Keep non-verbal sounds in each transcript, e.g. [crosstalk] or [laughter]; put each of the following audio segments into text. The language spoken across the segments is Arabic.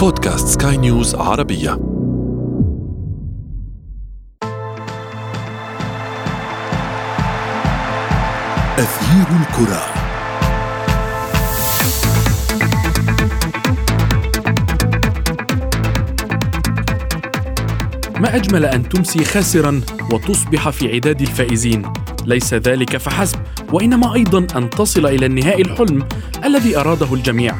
بودكاست سكاي نيوز عربية. أثير الكرة. ما أجمل أن تمسي خاسرا وتصبح في عداد الفائزين. ليس ذلك فحسب وإنما أيضا أن تصل إلى النهائي الحلم الذي أراده الجميع.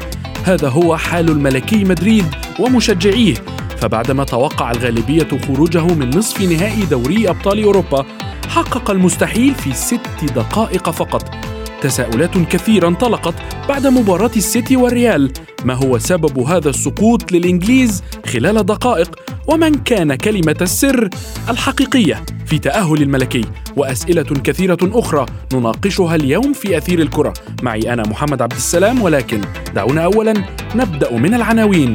هذا هو حال الملكي مدريد ومشجعيه. فبعدما توقع الغالبية خروجه من نصف نهائي دوري أبطال أوروبا حقق المستحيل في ست دقائق فقط. تساؤلات كثيرة انطلقت بعد مباراة السيتي والريال. ما هو سبب هذا السقوط للإنجليز خلال دقائق؟ ومن كان كلمة السر الحقيقية في تأهل الملكي وأسئلة كثيرة أخرى نناقشها اليوم في أثير الكرة. معي أنا محمد عبد السلام ولكن دعونا أولا نبدأ من العناوين.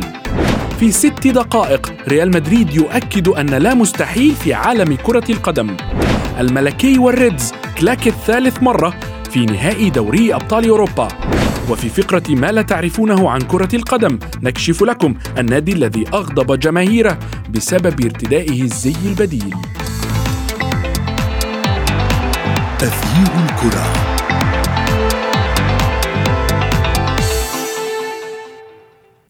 في ست دقائق ريال مدريد يؤكد أن لا مستحيل في عالم كرة القدم. الملكي والريدز كلاك الثالث مرة في نهائي دوري أبطال أوروبا. وفي فقرة ما لا تعرفونه عن كرة القدم نكشف لكم النادي الذي أغضب جماهيره بسبب ارتدائه الزي البديل. تغيير الكرة.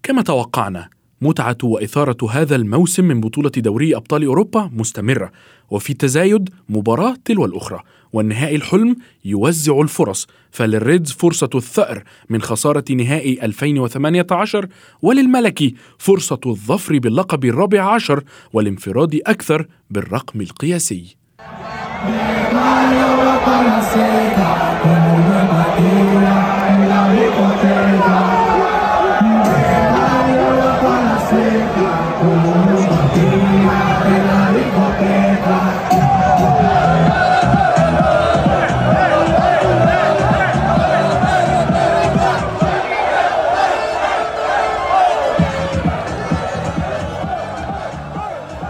كما توقعنا متعة وإثارة هذا الموسم من بطولة دوري أبطال أوروبا مستمرة وفي تزايد مباراة تلو الأخرى والنهائي الحلم يوزع الفرص فللريدز فرصة الثأر من خسارة نهائي 2018 وللملكي فرصة الظفر باللقب الرابع عشر والانفراد أكثر بالرقم القياسي.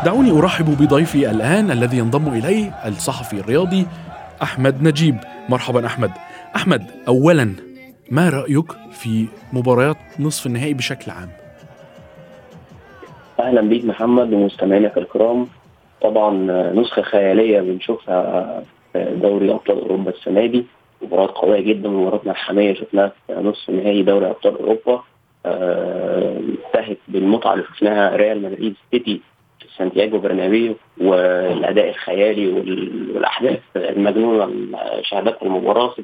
دعوني أرحب بضيفي الآن الذي ينضم إلي الصحفي الرياضي أحمد نجيب. مرحبا أحمد. أحمد اولا ما رأيك في مباريات نصف النهائي بشكل عام؟ أهلا بيك محمد ومستمعينك الكرام. طبعا نسخة خيالية بنشوفها في دوري أبطال أوروبا السنة دي. مباراة قوية جدا مباراه ملحميه شفناها في نصف نهائي دوري أبطال أوروبا. انتهت بالمتعة اللي شفناها ريال مدريد سيتي سانتياغو برنابيو والأداء الخيالي والأحداث المجنونة شهدتها المباراة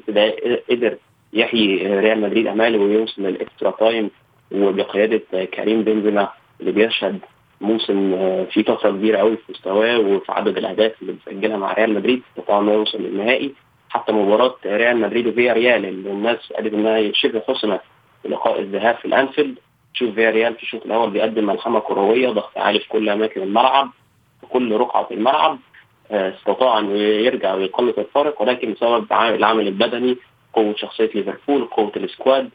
قدر يحيي ريال مدريد اماله ويوصل لل extra time وبقيادة كريم بنزيما اللي بيشهد موسم فيه طفره كبيرة قوي في مستواه وفي عدد الأهداف اللي بيسجلها مع ريال مدريد استطاع انه يوصل للنهائي. حتى مباراة ريال مدريد وفياريال اللي الناس قالت إنها شبه حسمت لقاء الذهاب في الأنفيلد. تشوف فياريال في الشوط الأول بيقدم ملحمة كروية ضغط عالي في كل أماكن الملعب في كل رقعة في الملعب استطاع أن يرجع ويقلص الفارق ولكن بسبب العامل البدني قوة شخصية ليفربول قوة ال squad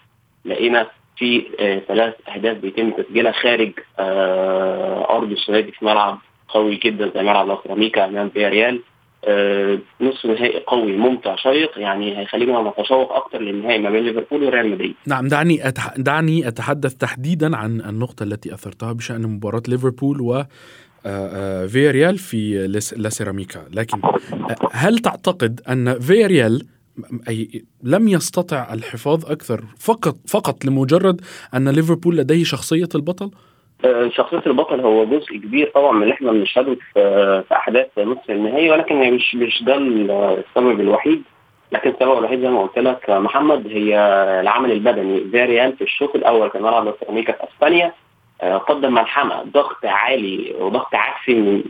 لقينا في آه ثلاث أهداف بيتم تسجيلها خارج آه أرض السنة في ملعب قوي جدا زي ملعب لا سيراميكا أمام فياريال آه نصف نهائي قوي ممتع شيق يعني هيخلينا نتشوق أكتر للنهائي ما بين ليفربول وريال مدريد. نعم دعني أتح... دعني أتحدث تحديدا عن النقطة التي أثرتها بشأن مباراة ليفربول و فيا ريال في لاسيراميكا لكن هل تعتقد أن فيا ريال أي لم يستطع الحفاظ أكثر فقط فقط لمجرد أن ليفربول لديه شخصية البطل؟ شخصية البطل هو جزء كبير طبعا من اللي إحنا بنشهده في في أحداث نصف النهائي ولكن مش مش ده السبب الوحيد. لكن السبب الوحيد زي ما قلت لك محمد هي العامل البدني. فياريال في الشوط الأول كان ملعب سيراميكا في أسبانيا قدم ملحمة ضغط عالي وضغط عكسي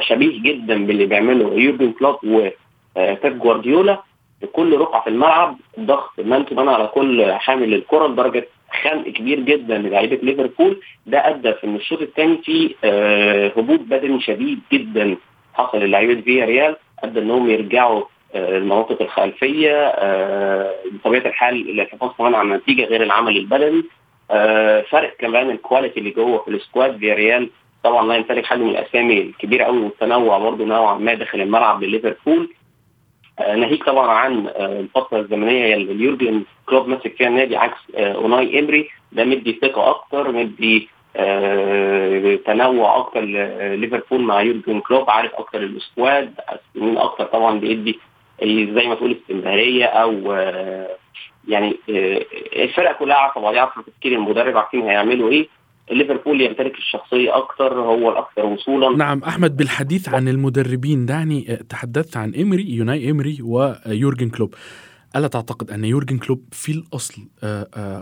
شبيه جدا باللي بيعمله يورجن كلوب وبيب جوارديولا. في كل رقعة في الملعب ضغط man man على كل حامل للكره لدرجة خنق كبير جدا للاعيبه ليفربول. ده أدى في إن الشوط الثاني في آه هبوط بدني شديد جدا حصل للاعيبه فياريال أدى إنهم يرجعوا آه المناطق الخلفية آه بطبيعة الحال للحفاظ كمان على النتيجه غير العامل البدني. فرق كمان ال quality اللي جوه في ال squad فياريال طبعا لا يمتلك حد من الأسامي الكبيره قوي والتنوع برضه نوعا ما داخل الملعب لليفربول. ناهيك طبعا عن الفترة الزمنية اللي يورجن كلوب ماسك فيها النادي عكس أوناي إيمري. ده مدي ثقة أكتر مدي آه، تنوع أكتر ليفربول مع يورجن كلوب. عارف أكتر ال squad مين أكتر طبعا بيدي زي ما تقول استمرارية أو آه، يعني آه، الفرقة كلها عارفة بعضها عارفة تفكير المدرب عارفين هيعملوا إيه. ليفربول يمتلك الشخصية أكثر هو الأكثر وصولا. نعم أحمد بالحديث عن المدربين دعني تحدثت عن إيمري أوناي إيمري ويورجن كلوب. ألا تعتقد أن يورجن كلوب في الأصل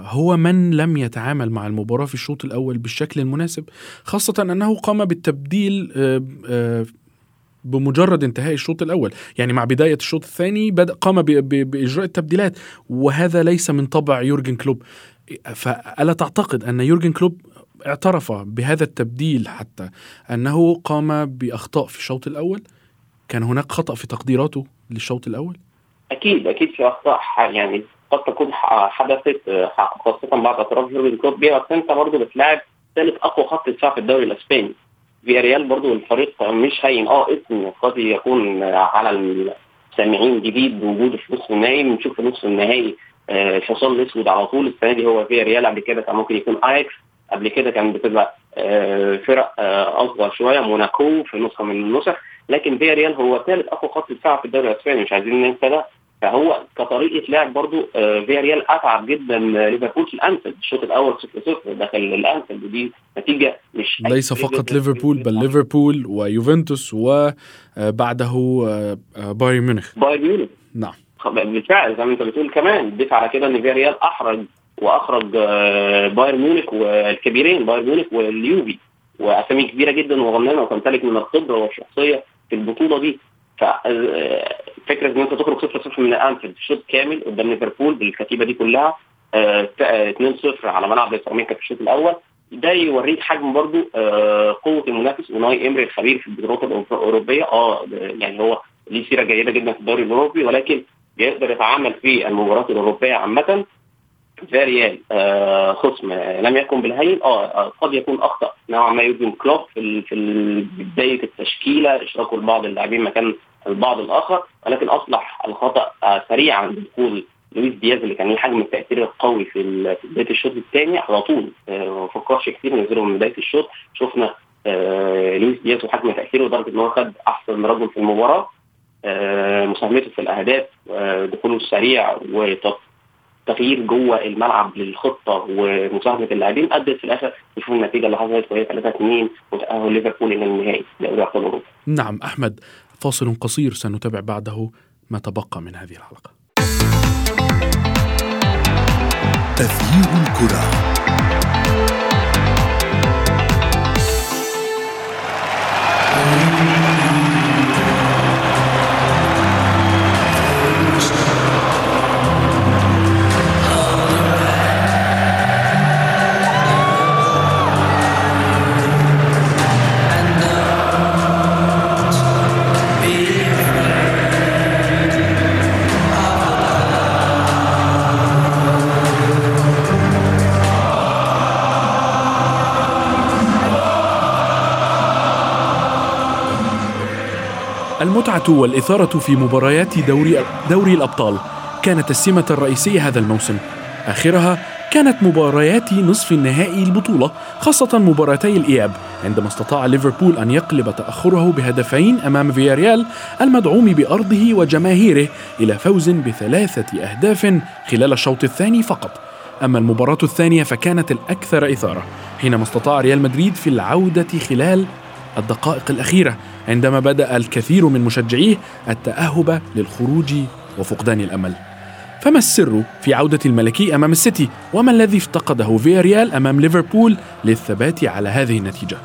هو من لم يتعامل مع المباراة في الشوط الأول بالشكل المناسب خاصة أنه قام بالتبديل بمجرد انتهاء الشوط الأول. يعني مع بداية الشوط الثاني بدأ قام بإجراء التبديلات وهذا ليس من طبع يورجن كلوب. فألا تعتقد أن يورجن كلوب اعترف بهذا التبديل حتى أنه قام بأخطاء في الشوط الأول؟ كان هناك خطأ في تقديراته للشوط الأول؟ أكيد أكيد في أخطاء. يعني قد تكون حدثت خاصة بعد اعتراف يورجن كلوب. بيها بس انت برضه بتلاعب ثالث أقوى خط دفاع في الدوري الإسباني. فياريال برضو الفريق مش هين. آه اسم قد يكون على السامعين جديد بوجوده في نصف النهائي. بنشوف في نصف النهائي الحصان الأسود على طول. السنة دي هو فياريال قبل كده كان ممكن يكون أياكس. قبل كده كان بتبقى آه، فرق آه، أصغر شوية موناكو في نسخة من النسخ لكن فياريال هو ثالث أقوى خط دفاع في الدوري الأسباني مش عايزين ننسى ده. فهو كطريقة لعب برضو آه، فياريال أتعب جدا ليفربول في الأنفيلد. الشوط الأول 0 0 داخل الأنفيلد ودي نتيجة مش ليس فقط ليفربول. بل ليفربول ويوفنتوس وبعده بايرن ميونخ. بايرن ميونخ. نعم. بالفعل زي ما انت بتقول كمان ضيف على كده إن فياريال أحرج وأخرج بايرن ميونخ والكبيرين بايرن ميونخ واليوفي وأسامي كبيرة جدا ورنانة وتمتلك من الخبرة والشخصية في البطولة دي. ففكره إن أنت تخرج 0 0 من الانفيلد شوط كامل قدام ليفربول بالكتيبة دي كلها 2 آه، 0 على ملعب السيراميكا في الشوط الأول. ده يوريك حجم برضو آه، قوة المنافس. أوناي إيمري الخبير في البطولات الأوروبية آه يعني هو ليه سيرة جيدة جدا في الدوري الأوروبي ولكن بيقدر يتعامل في المباريات الأوروبية عامة. فياريال آه خصم لم يكن بالهين آه, آه، قد يكون أخطأ. نوعا ما يورجن كلوب في في بداية التشكيلة اشراكه لبعض اللاعبين مكان البعض الآخر. ولكن اصلح الخطأ آه سريعا بدخول لويس دياز اللي كان له حجم التأثير القوي في بداية الشوط الثاني على طول. آه ما فكرش كتير نزله من بداية الشوط. شفنا آه لويس دياز وحجم تأثيره لدرجة إن هو خد أحسن رجل في المباراة. آه مساهمته في الأهداف آه دخوله السريع تغيير جوه الملعب للخطة ومساهمه اللاعبين أدت في الآخر نشوف النتيجة اللي حصلت وهي 3 2 وتأهل ليفربول إلى النهائي دوري أبطال أوروبا. نعم أحمد فاصل قصير سنتابع بعده ما تبقى من هذه الحلقة. تغيير الكرة والإثارة في مباريات دوري, دوري الأبطال. كانت السمة الرئيسية هذا الموسم. آخرها كانت مباريات نصف النهائي البطولة خاصة مباراتي الإياب. عندما استطاع ليفربول أن يقلب تأخره بهدفين أمام فياريال المدعوم بأرضه وجماهيره إلى فوز بثلاثة أهداف خلال الشوط الثاني فقط. أما المباراة الثانية فكانت الأكثر إثارة حينما استطاع ريال مدريد في العودة خلال الدقائق الأخيرة عندما بدأ الكثير من مشجعيه التأهب للخروج وفقدان الأمل. فما السر في عودة الملكي أمام السيتي؟ وما الذي افتقده فياريال أمام ليفربول للثبات على هذه النتيجة؟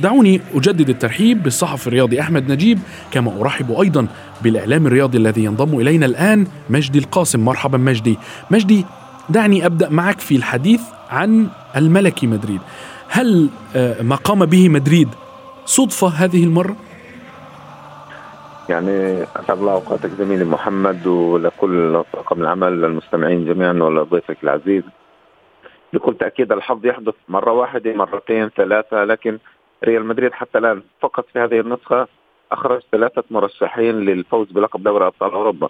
دعوني أجدد الترحيب بالصحفي الرياضي أحمد نجيب كما أرحب أيضا بالإعلام الرياضي الذي ينضم إلينا الآن مجدي القاسم. مرحبا مجدي. مجدي دعني أبدأ معك في الحديث عن الملكي مدريد. هل آه، ما قام به مدريد صدفة هذه المرة؟ يعني أسعد الله أوقاتك زميلي محمد ولكل طاقم العمل للمستمعين جميعا ولضيفك العزيز. بكل تأكيد الحظ يحدث مرة واحدة مرتين ثلاثة لكن ريال مدريد حتى الآن فقط في هذه النسخة أخرج ثلاثة مرشحين للفوز بلقب دوري أبطال أوروبا.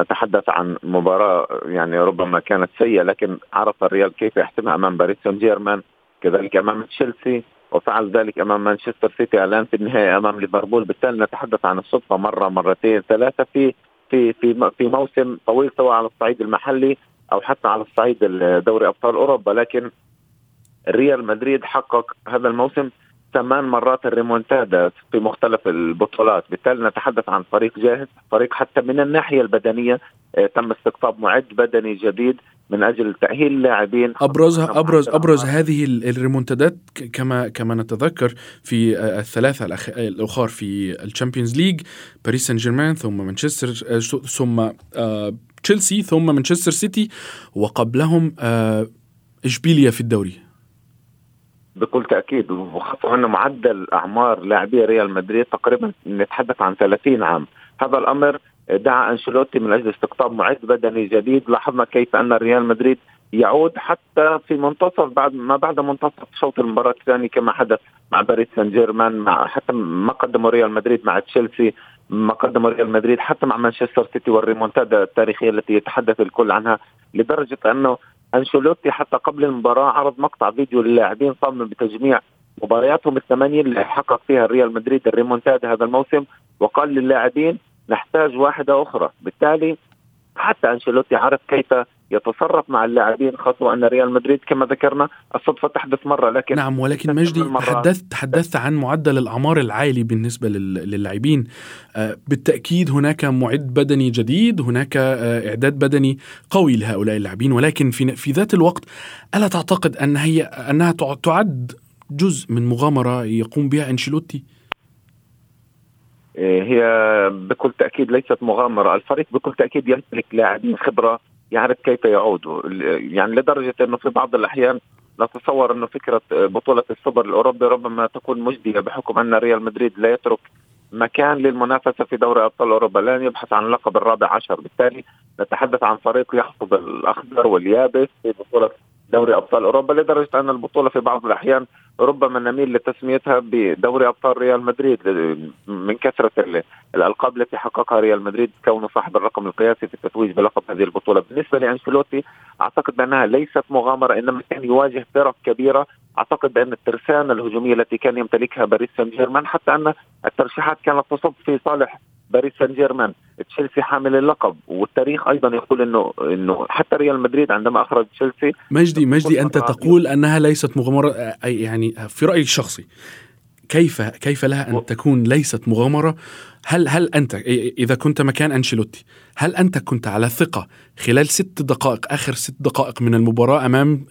نتحدث عن مباراة يعني ربما كانت سيئة لكن عرف الريال كيف يحسمها أمام باريس سان جيرمان كذلك أمام تشيلسي. وفعل ذلك أمام مانشستر سيتي الان في النهاية أمام ليفربول. بالتالي نتحدث عن الصدفة مرة مرتين ثلاثة في في في في موسم طويل سواء على الصعيد المحلي أو حتى على الصعيد دوري أبطال أوروبا. لكن ريال مدريد حقق هذا الموسم ثمان مرات الريمونتادا في مختلف البطولات. بالتالي نتحدث عن فريق جاهز فريق حتى من الناحية البدنية آه، تم استقطاب معد بدني جديد من أجل تأهيل اللاعبين. ابرزها ابرز أبرز هذه الريمونتادات كما كما نتذكر في آه، الثلاثة الأخر في الشامبيونز ليج باريس سان جيرمان ثم مانشستر آه، ثم تشيلسي ثم مانشستر سيتي وقبلهم إشبيليا في الدوري. بكل تأكيد وخاصه انه معدل أعمار لاعبي ريال مدريد تقريبا نتحدث عن 30 عام. هذا الأمر دعا أنشيلوتي من أجل استقطاب معد بدني جديد. لاحظنا كيف أن ريال مدريد يعود حتى في منتصف بعد ما بعد منتصف شوط المباراة الثاني كما حدث مع باريس سان جيرمان مع حتى ما قدمه ريال مدريد مع تشيلسي ما قدمه ريال مدريد حتى مع مانشستر سيتي والريمونتادا التاريخية التي يتحدث الكل عنها لدرجة أنه أنشيلوتي حتى قبل المباراة عرض مقطع فيديو للاعبين صمم بتجميع مبارياتهم الثمانية اللي حقق فيها ريال مدريد الريمونتادا هذا الموسم وقال للاعبين نحتاج واحدة أخرى. بالتالي حتى أنشيلوتي عرف كيف يتصرف مع اللاعبين خاصة أن ريال مدريد كما ذكرنا الصدفة تحدث مرة لكن نعم ولكن مجدي تحدثت تحدثت عن معدل الأعمار العالي بالنسبة للاعبين. آه، بالتأكيد هناك معد بدني جديد هناك آه، إعداد بدني قوي لهؤلاء اللاعبين ولكن في في ذات الوقت ألا تعتقد أن هي أنها تعد جزء من مغامرة يقوم بها أنشيلوتي؟ إيه، هي بكل تأكيد ليست مغامرة، الفريق بكل تأكيد يمتلك لاعبين خبرة يعرف كيف يعودوا، يعني لدرجة إنه في بعض الأحيان نتصور إنه فكرة بطولة السوبر الأوروبي ربما تكون مجدية بحكم أن ريال مدريد لا يترك مكان للمنافسة في دوري أبطال أوروبا. لن يبحث عن اللقب الرابع عشر. بالتالي نتحدث عن فريق يحفظ الاخضر واليابس في بطولة دوري أبطال أوروبا لدرجة أن البطولة في بعض الأحيان ربما نميل لتسميتها بدوري أبطال ريال مدريد من كثرة الألقاب التي حققها ريال مدريد كونه صاحب الرقم القياسي في التتويج بلقب هذه البطولة، بالنسبة لأنشيلوتي أعتقد بانها ليست مغامرة إنما كان يواجه فرق كبيرة، أعتقد بان الترسانة الهجومية التي كان يمتلكها باريس سان جيرمان حتى أن الترشيحات كانت تصب في صالح باريس سان جيرمان تشيلسي حامل اللقب والتاريخ أيضا يقول انه إنه حتى ريال مدريد عندما أخرج تشيلسي مجدي مجدي أنت تقول أنها ليست مغامرة يعني في رأيي الشخصي كيف كيف لها أن تكون ليست مغامرة؟ هل هل أنت إذا كنت مكان أنشيلوتي هل أنت كنت على ثقة خلال ست دقائق آخر ست دقائق من المباراة أمام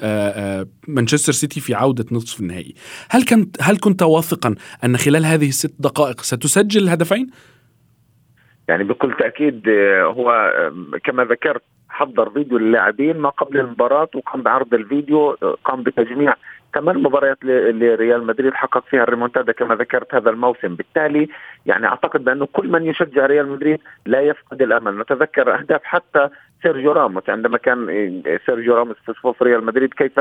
مانشستر سيتي في عودة نصف النهائي؟ هل كنت هل كنت واثقا أن خلال هذه الست دقائق ستسجل الهدفين يعني بكل تأكيد آه، هو آه، كما ذكرت حضر فيديو للاعبين ما قبل المباراة وقام بعرض الفيديو آه، قام بتجميع كمان مباريات لريال مدريد حقق فيها الريمونتادا كما ذكرت هذا الموسم. بالتالي يعني أعتقد بأنه كل من يشجع ريال مدريد لا يفقد الأمل. نتذكر أهداف حتى سيرجيو راموس. عندما كان سيرجيو راموس في صفوف ريال مدريد كيف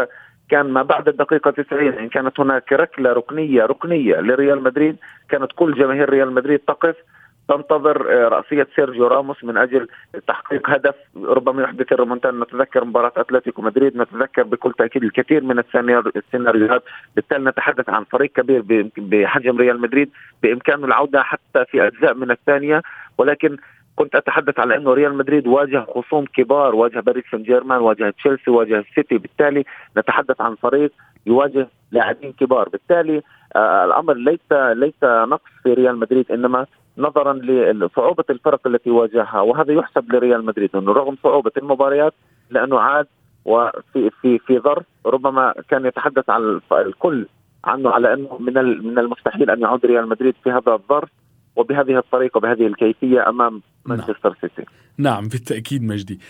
كان ما بعد الدقيقة 90 إن كانت هناك ركلة ركنية ركنية لريال مدريد كانت كل جماهير ريال مدريد تقف تنتظر آه، رأسية سيرجيو راموس من أجل تحقيق هدف. ربما يحدث الريمونتادا نتذكر مباراة أتلتيكو مدريد. نتذكر بكل تأكيد الكثير من السيناريوهات. بالتالي نتحدث عن فريق كبير بحجم ريال مدريد. بإمكانه العودة حتى في أجزاء من الثانية. ولكن كنت أتحدث على إنه ريال مدريد واجه خصوم كبار. واجه باريس سان جيرمان واجه تشيلسي واجه السيتي بالتالي نتحدث عن فريق يواجه لاعبين كبار. بالتالي آه الأمر ليس ليس نقص في ريال مدريد. إنما نظرا لصعوبة الفرق التي واجهها وهذا يحسب لريال مدريد إنه رغم صعوبة المباريات لأنه عاد وفي في في ظرف ربما كان يتحدث عن الكل عنه على إنه من من المستحيل أن يعود ريال مدريد في هذا الظرف وبهذه الطريقة وبهذه الكيفية أمام نعم. مانشستر سيتي. نعم بالتأكيد مجدي.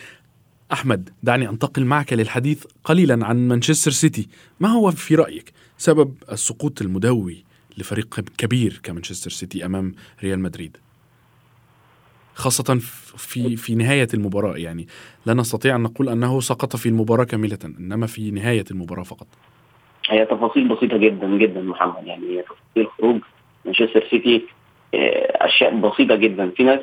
أحمد دعني أنتقل معك للحديث قليلا عن مانشستر سيتي، ما هو في رأيك سبب السقوط المدوي لفريق كبير كمانشستر سيتي أمام ريال مدريد. خاصة في في نهاية المباراة يعني. لا نستطيع أن نقول أنه سقط في المباراة كاملة إنما في نهاية المباراة فقط. هي تفاصيل بسيطة جدا جدا محمد. يعني تفاصيل خروج مانشستر سيتي آه، أشياء بسيطة جدا. في ناس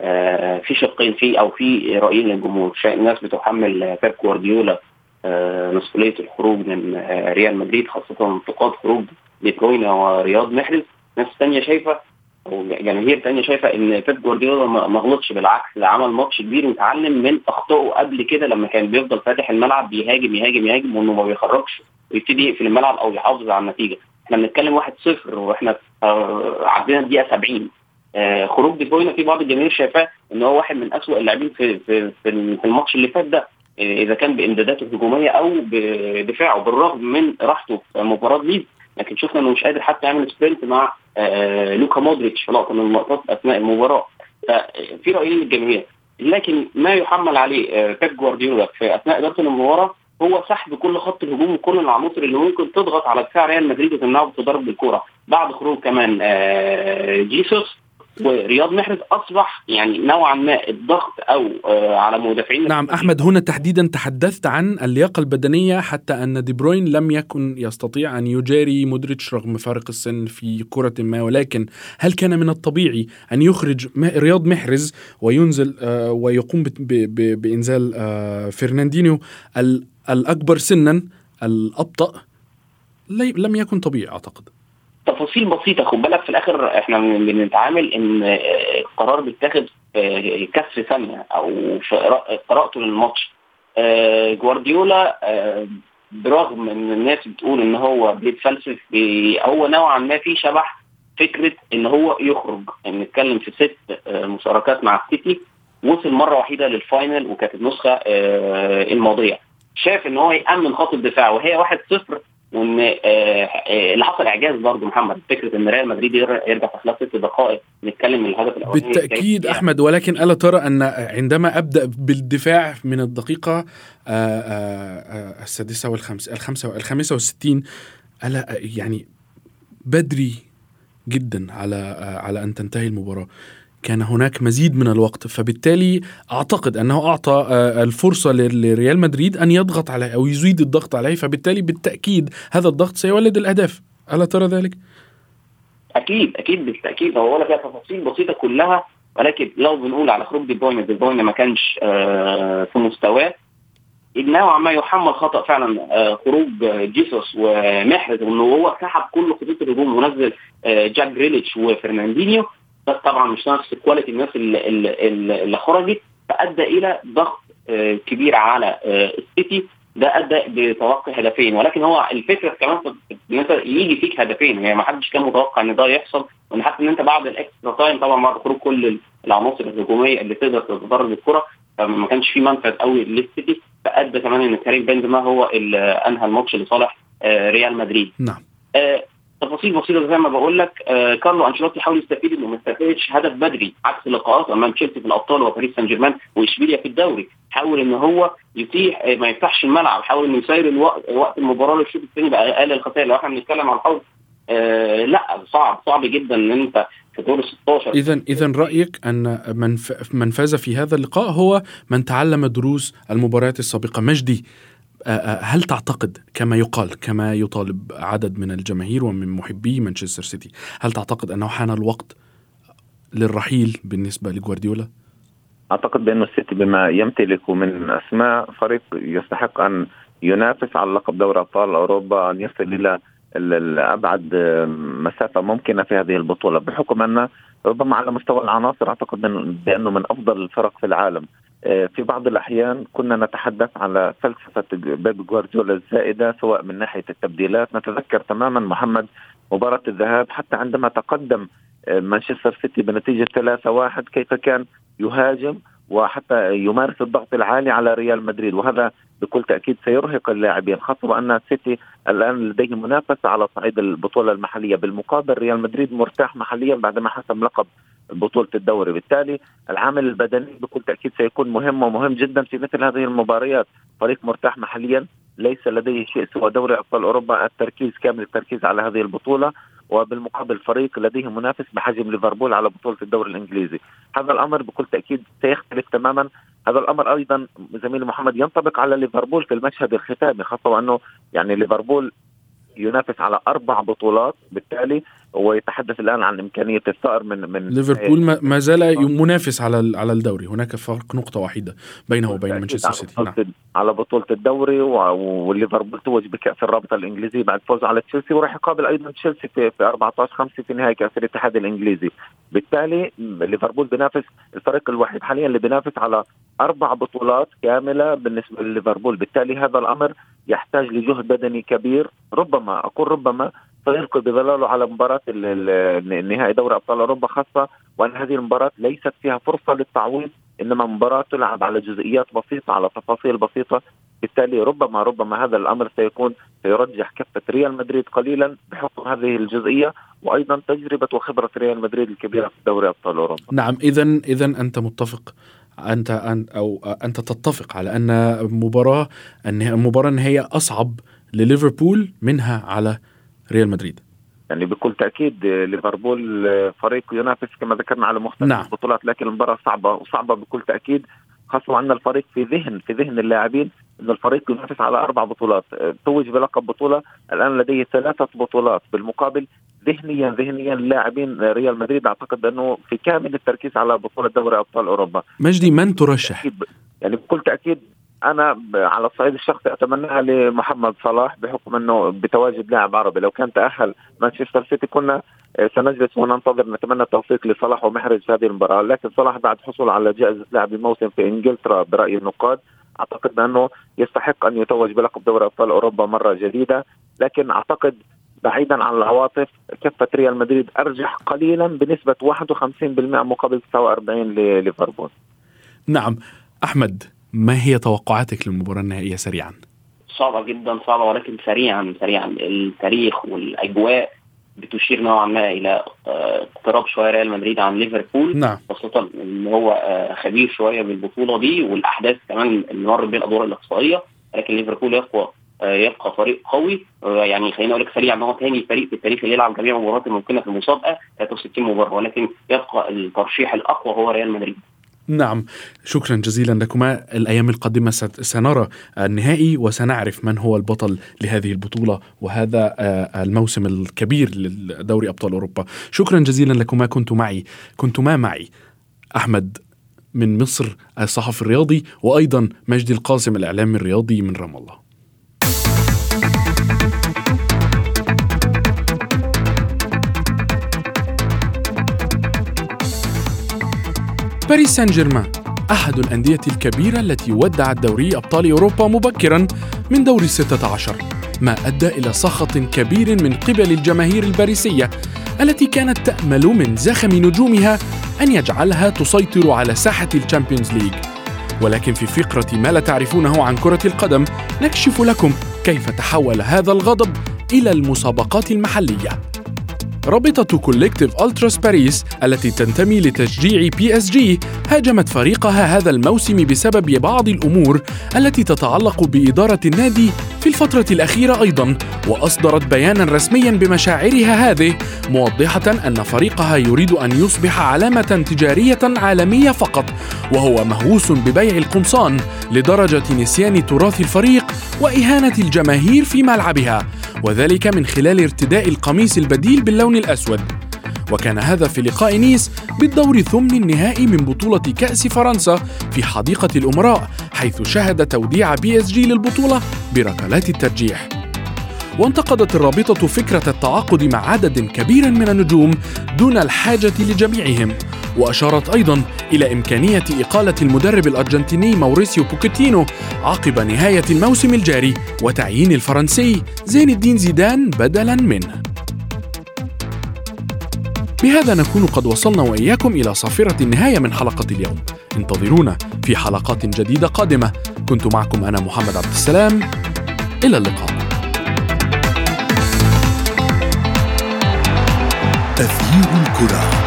آه، في شقين في أو في رأيين للجمهور. ناس بتحمل بيب جوارديولا. مسؤولية الخروج من ريال مدريد خاصة انتقاد خروج دي ورياض محرز. ناس ثانية شايفة وجماهير ثانية شايفة إن بيب جوارديولا ما غلطش بالعكس ده عمل ماتش كبير وتعلم من أخطائه قبل كده لما كان بيفضل فاتح الملعب بيهاجم يهاجم يهاجم وإنه ما بيخرجش ويبتدي يقفل الملعب أو يحافظ على النتيجة. إحنا بنتكلم 1-0 وإحنا عدينا الدقيقة 70 آه خروج دي في بعض الجماهير شايفاه إن هو واحد من اسوء اللاعبين في في في الماتش اللي فات ده. إذا كان بإمداداته الهجومية أو بدفاعه بالرغم من راحته في مباراة ليدز لكن شفنا إنه مش قادر حتى يعمل sprint مع آه لوكا مودريتش في لقطة من اللقطات أثناء المباراة. ففي رأيين للجماهير. لكن ما يحمل عليه آه بيب جوارديولا في أثناء إدارة المباراة هو سحب كل خط الهجوم وكل العناصر اللي ممكن تضغط على دفاع ريال مدريد وتمنعه بتضرب بالكوره بعد خروج كمان آه جيسوس ورياض محرز أصبح يعني نوعا ما الضغط أو آه على مدافعين. نعم أحمد هنا تحديدا تحدثت عن اللياقة البدنية حتى أن دي بروين لم يكن يستطيع أن يجاري مودريتش رغم فارق السن في كرة ما ولكن هل كان من الطبيعي أن يخرج رياض محرز وينزل آه ويقوم بإنزال آه فرناندينيو الأكبر سنا الأبطأ لم يكن طبيعي أعتقد. تفاصيل بسيطة خد بالك في الآخر إحنا بنتعامل إن القرار بيتاخد كسر ثانية أو في قراءته للماتش. جوارديولا برغم إن الناس بتقول إن هو بيتفلسف هو نوعا ما في شبح فكرة إن هو يخرج. نتكلم في ست مشاركات مع السيتي وصل مرة وحيده لل final وكانت النسخة الماضية. شاف إن هو يأمن خط الدفاع وهي 1-0 وإن اللي حصل إعجاز برضه محمد فكرة إن ريال مدريد يرجع في خلال ست دقائق نتكلم من الهدف الأولاني بالتأكيد أحمد ولكن ألا ترى أن عندما أبدأ بالدفاع من الدقيقة السادسة والخامسه الخامسه الخامسه والستين ألا يعني بدري جدا على على أن تنتهي المباراة. كان هناك مزيد من الوقت فبالتالي أعتقد أنه أعطى الفرصة لريال مدريد أن يضغط عليه أو يزيد الضغط عليه فبالتالي بالتأكيد هذا الضغط سيولد الأهداف. ألا ترى ذلك؟ أكيد أكيد بالتأكيد. هو ولا فيها تفاصيل بسيطة كلها ولكن لو بنقول على خروج دي بروين دي بروين ما كانش في مستواه. نوعا ما يحمل خطأ فعلا خروج جيسوس ومحرز وانه هو سحب كل خطوط الهجوم ونزل جاك جريليتش وفرناندينيو طبعا مش نفس quality الناس اللي, خرجت فأدى إلى ضغط كبير على السيتي. ده أدى بتوقع هدفين ولكن هو الفكرة كمان إن أنت يجي فيك هدفين. يعني ما حدش كان متوقع إن ده يحصل وإن حتى إن أنت بعد ال extra time طبعا بعد خروج كل العناصر الهجومية اللي تقدر تتضرر بالكره فما كانش في منفذ قوي للسيتي. فأدى كمان إن كريم بنزيما هو اللي أنهى الماتش لصالح ريال مدريد. نعم. تفاصيل بسيطة زي ما بقول لك آه كارلو أنشيلوتي حاول يستفيد إنه ما استفادش هدف بدري عكس اللقاءات أمام تشيلسي في الأبطال وباريس سان جيرمان وإشبيليا في الدوري. حاول إن هو يتيح آه ما يفتحش الملعب حاول إنه يسير الوقت وقت المباراة للشوط الثاني بقى أقل الخسائر. لو إحنا بنتكلم عن الحوض آه لا صعب صعب جدا إن أنت في دور 16 اذا اذا رأيك أن من من فاز في هذا اللقاء هو من تعلم دروس المباريات السابقة. مجدي هل تعتقد كما يقال كما يطالب عدد من الجماهير ومن محبي مانشستر سيتي هل تعتقد أنه حان الوقت للرحيل بالنسبة لجوارديولا؟ أعتقد بأن السيتي بما يمتلك من أسماء فريق يستحق أن ينافس على لقب دوري أبطال أوروبا أن يصل إلى أبعد مسافة ممكنة في هذه البطولة بحكم أن ربما على مستوى العناصر أعتقد بأنه من أفضل الفرق في العالم. في بعض الأحيان كنا نتحدث على فلسفة بيب جوارديولا الزائدة سواء من ناحية التبديلات. نتذكر تماما محمد مباراة الذهاب حتى عندما تقدم مانشستر سيتي بنتيجة 3-1 كيف كان يهاجم وحتى يمارس الضغط العالي على ريال مدريد. وهذا بكل تأكيد سيرهق اللاعبين خاصة وان السيتي الآن لديه منافسه على صعيد البطولة المحلية. بالمقابل ريال مدريد مرتاح محليا بعدما حسم لقب بطولة الدوري. بالتالي العامل البدني بكل تأكيد سيكون مهم ومهم جدا في مثل هذه المباريات. فريق مرتاح محليا ليس لديه شيء سوى دوري أبطال أوروبا. التركيز كامل التركيز على هذه البطولة. وبالمقابل فريق لديه منافس بحجم ليفربول على بطولة الدوري الإنجليزي. هذا الأمر بكل تأكيد سيختلف تماما. هذا الأمر أيضا زميلي محمد ينطبق على ليفربول في المشهد الختامي خاصة وأنه يعني ليفربول ينافس على أربع بطولات. بالتالي ويتحدث الآن عن إمكانية الثأر من من ليفربول ما زال [laughs] منافس على على الدوري. هناك فرق نقطة واحدة بينه وبين مانشستر سيتي. نعم. على بطولة الدوري وليفربول توج بكأس الرابطة الانجليزيه بعد فوزه على تشيلسي وراح يقابل أيضا تشيلسي في, في 14 5 في نهائي كأس الاتحاد الإنجليزي. بالتالي ليفربول بينافس الفريق الوحيد حاليا اللي بينافس على أربع بطولات كاملة بالنسبة لليفربول. بالتالي هذا الأمر يحتاج لجهد بدني كبير. ربما أقول ربما سيلقي بظلاله على مباراة النهائي دوري أبطال أوروبا خاصة وأن هذه المباراة ليست فيها فرصة للتعويض إنما مباراة تلعب على جزئيات بسيطة على تفاصيل بسيطة. بالتالي ربما ربما هذا الأمر سيكون سيرجح كفة ريال مدريد قليلا بحكم هذه الجزئية وأيضا تجربة وخبرة ريال مدريد الكبيرة في دوري أبطال أوروبا. نعم إذا إذا أنت متفق. أنت أو أنت تتفق على أن مباراه المباراه النهائيه أصعب لليفربول منها على ريال مدريد. يعني بكل تأكيد ليفربول فريق ينافس كما ذكرنا على مختلف نعم. البطولات لكن المباراة صعبة وصعبة بكل تأكيد. خاصة وان الفريق في ذهن في ذهن اللاعبين إن الفريق ينافس على أربع بطولات. توج بلقب بطولة الآن لديه ثلاثة بطولات. بالمقابل ذهنيا ذهنيا لاعبين ريال مدريد أعتقد أنه في كامل التركيز على بطولة دوري أبطال أوروبا. مجدي من ترشح؟ يعني بكل تأكيد أنا على الصعيد الشخصي أتمناها لمحمد صلاح بحكم إنه بتواجد لاعب عربي. لو كان تأهل مانشستر سيتي كنا آه، سنجلس وننتظر نتمنى التوفيق لصلاح ومحرز في هذه المباراة. لكن صلاح بعد حصول على جائزة لاعب الموسم في إنجلترا برأي النقاد أعتقد بانه يستحق أن يتوج بلقب دوري أبطال أوروبا مرة جديدة. لكن أعتقد بعيدا عن العواطف كفه ريال مدريد أرجح قليلا بنسبة 51% مقابل 49 لليفربول نعم. أحمد. ما هي توقعاتك للمباراة النهائية سريعا؟ صعبة جدا صعبة ولكن سريعا سريعا. التاريخ والأجواء بتشير نوعا ما إلى آه، اقتراب شوية ريال مدريد عن ليفربول. نعم. خاصة إن هو آه، خبير شوية بالبطولة دي والأحداث كمان اللي مر بين الأدوار الإقصائية. لكن ليفربول يقوى آه، يبقى فريق قوي. يعني خليني أقول لك سريعا إن هو ثاني فريق في التاريخ اللي يلعب جميع المباريات الممكنة في المسابقة 63 مباراة. ولكن يبقى الترشيح الأقوى هو ريال مدريد. نعم. شكرا جزيلا لكما. الأيام القادمة سنرى النهائي وسنعرف من هو البطل لهذه البطولة وهذا آه، الموسم الكبير لدوري أبطال أوروبا. شكرا جزيلا لكما. كنت معي كنتما معي أحمد من مصر الصحفي الرياضي وأيضا مجدي القاسم الإعلامي الرياضي من رام الله. باريس سان جيرمان أحد الأندية الكبيرة التي ودعت دوري أبطال أوروبا مبكرا من دور الستة عشر ما أدى إلى سخط كبير من قبل الجماهير الباريسية التي كانت تأمل من زخم نجومها أن يجعلها تسيطر على ساحة ال Champions League ولكن في فقرة ما لا تعرفونه عن كرة القدم نكشف لكم كيف تحول هذا الغضب إلى المسابقات المحلية. رابطة Collectif Ultras Paris التي تنتمي لتشجيع PSG هاجمت فريقها هذا الموسم بسبب بعض الأمور التي تتعلق بإدارة النادي في الفترة الأخيرة أيضا وأصدرت بيانا رسميا بمشاعرها هذه موضحة أن فريقها يريد أن يصبح علامة تجارية عالمية فقط وهو مهووس ببيع القمصان لدرجة نسيان تراث الفريق وإهانة الجماهير في ملعبها وذلك من خلال ارتداء القميص البديل باللون الأسود. وكان هذا في لقاء نيس بالدور ثمن النهائي من بطولة كأس فرنسا في حديقة الأمراء حيث شهد توديع PSG للبطولة بركلات الترجيح. وانتقدت الرابطة فكرة التعاقد مع عدد كبير من النجوم دون الحاجة لجميعهم وأشارت أيضا إلى إمكانية إقالة المدرب الأرجنتيني موريسيو بوكيتينو عقب نهاية الموسم الجاري وتعيين الفرنسي زين الدين زيدان بدلا منه. بهذا نكون قد وصلنا وإياكم إلى صافرة النهاية من حلقة اليوم. انتظرونا في حلقات جديدة قادمة. كنت معكم أنا محمد عبد السلام. إلى اللقاء. تغيير الكرة.